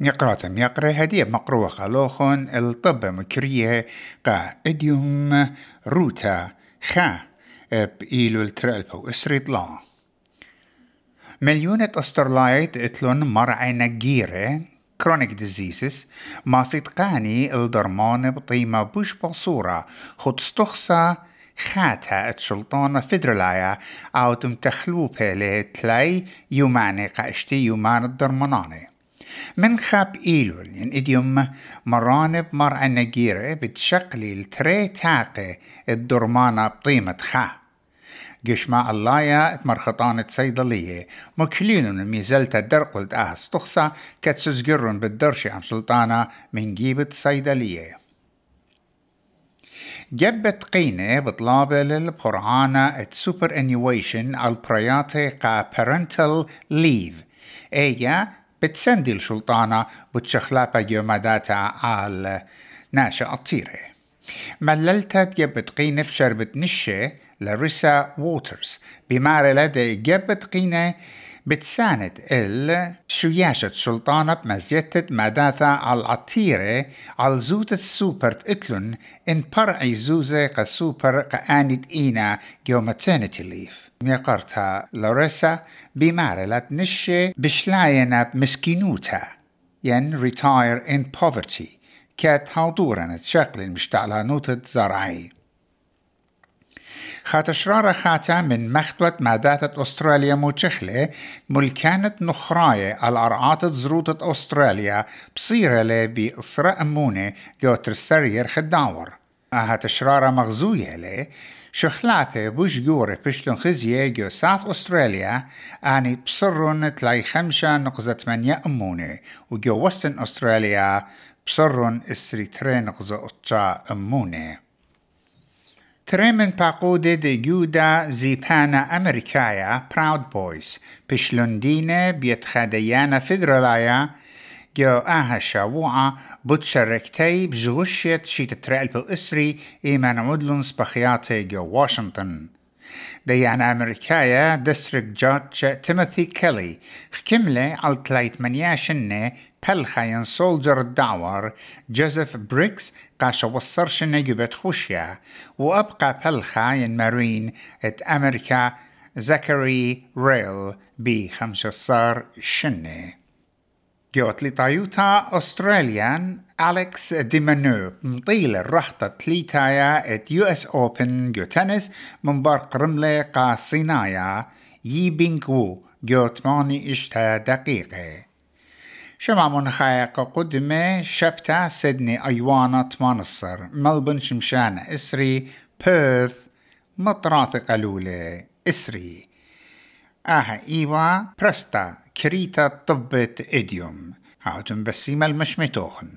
يقراتم يقرأ هدية مقروة خلوخن الطب مكرية. قا. إديوم روتا. خا. بإيلو الترألبو. اسريط لا. مليونة أسترلايت إتلون مرعي نجيرة. كرونيك ديزيزز ما صدقاني الدرمان بطيمة بوش بصورة. خد استخصى خاتا إتشلطان فدرلايا أو تم تخلوبة لتلاي يوماني قاشتي يومان الدرماناني. من خاب إيلول ين إديوم مرانب مرعى نجيرة بتشقلي التري تاقي الدرمانة بطيمة خا. قشما اللايا اتمرخطان صيدلية مكلين الميزلتا درقلت آه استخصى كتسزقرن بالدرشي عم سلطانة من جيبة صيدلية جبت قينة بطلابة للبرعانة السوبر انيويشن البرياتي قا parental leave. إيجا بتسندي السلطانة بتشخلابة جوماداتا على ناشا الطيرة. مللتا جبت قينة بشربة نشة لاريسا ووترز. بمارة لدى جبت قينة بتساند إل شوياشة سلطانة بمزيتة مداثة على العطيرة على زوت السوبر اتلون ان برعي زوزة قسوبر قانت إينا جو maternity ليف. ميقرتها لوريسا بمارة لتنشي بشلاينا بمسكينوتا ين retire in poverty كات هالدورة شكل مشتعلها نوتة زرعي. خاتشرارة خاتا من مخطوة مادات أستراليا موشخلة ملكانت نخراية الأرعات زروطة أستراليا بصيرة لي بإصراء أمونة جو ترسرير خداور هاتشرارة مغزوية لي شخلابة بوش جورة بشتن خزية جو ساث أستراليا آني بصرن تلاي خمسة نقزة ثمانية أمونة وجو وستن أستراليا بصرن استري نقزة أتشا أمونة تريمن باقودة دي جودا زيبانا أمريكايا براود بويز بشلندينة بيتخديانا فدرالايا جو آها شاوعة بتشاركتي بجغشية شي تترقل بالإسري إيمان عدلن سبخياتي جو واشنطن ديان أمريكايا ديستريكت جادج تيموثي كيلي خكملة على تلايت منياشنة بلخاين سولجر الدعور جوزيف بريكس قاش وصر شنة جبت خوشيا وأبقى بلخاين مارين ات أمريكا زكري ريل بي خمسة صار شنة. جوت لطايوتا أستراليان أليكس ديمانو مطيل الرحطة تليتايا ات يو اس اوبن جو تنس من بار قرملة قا صينايا يي بينكو جو 8 اشتا دقيقة شمع منخايق قدمة شبتا سيدني أيوانا تمانصر ملبن شمشان إسري بيرث مطراث قلولة إسري آها إيوا برستا كريتا طبت إديوم هاوتن بسيمة المشمتوخن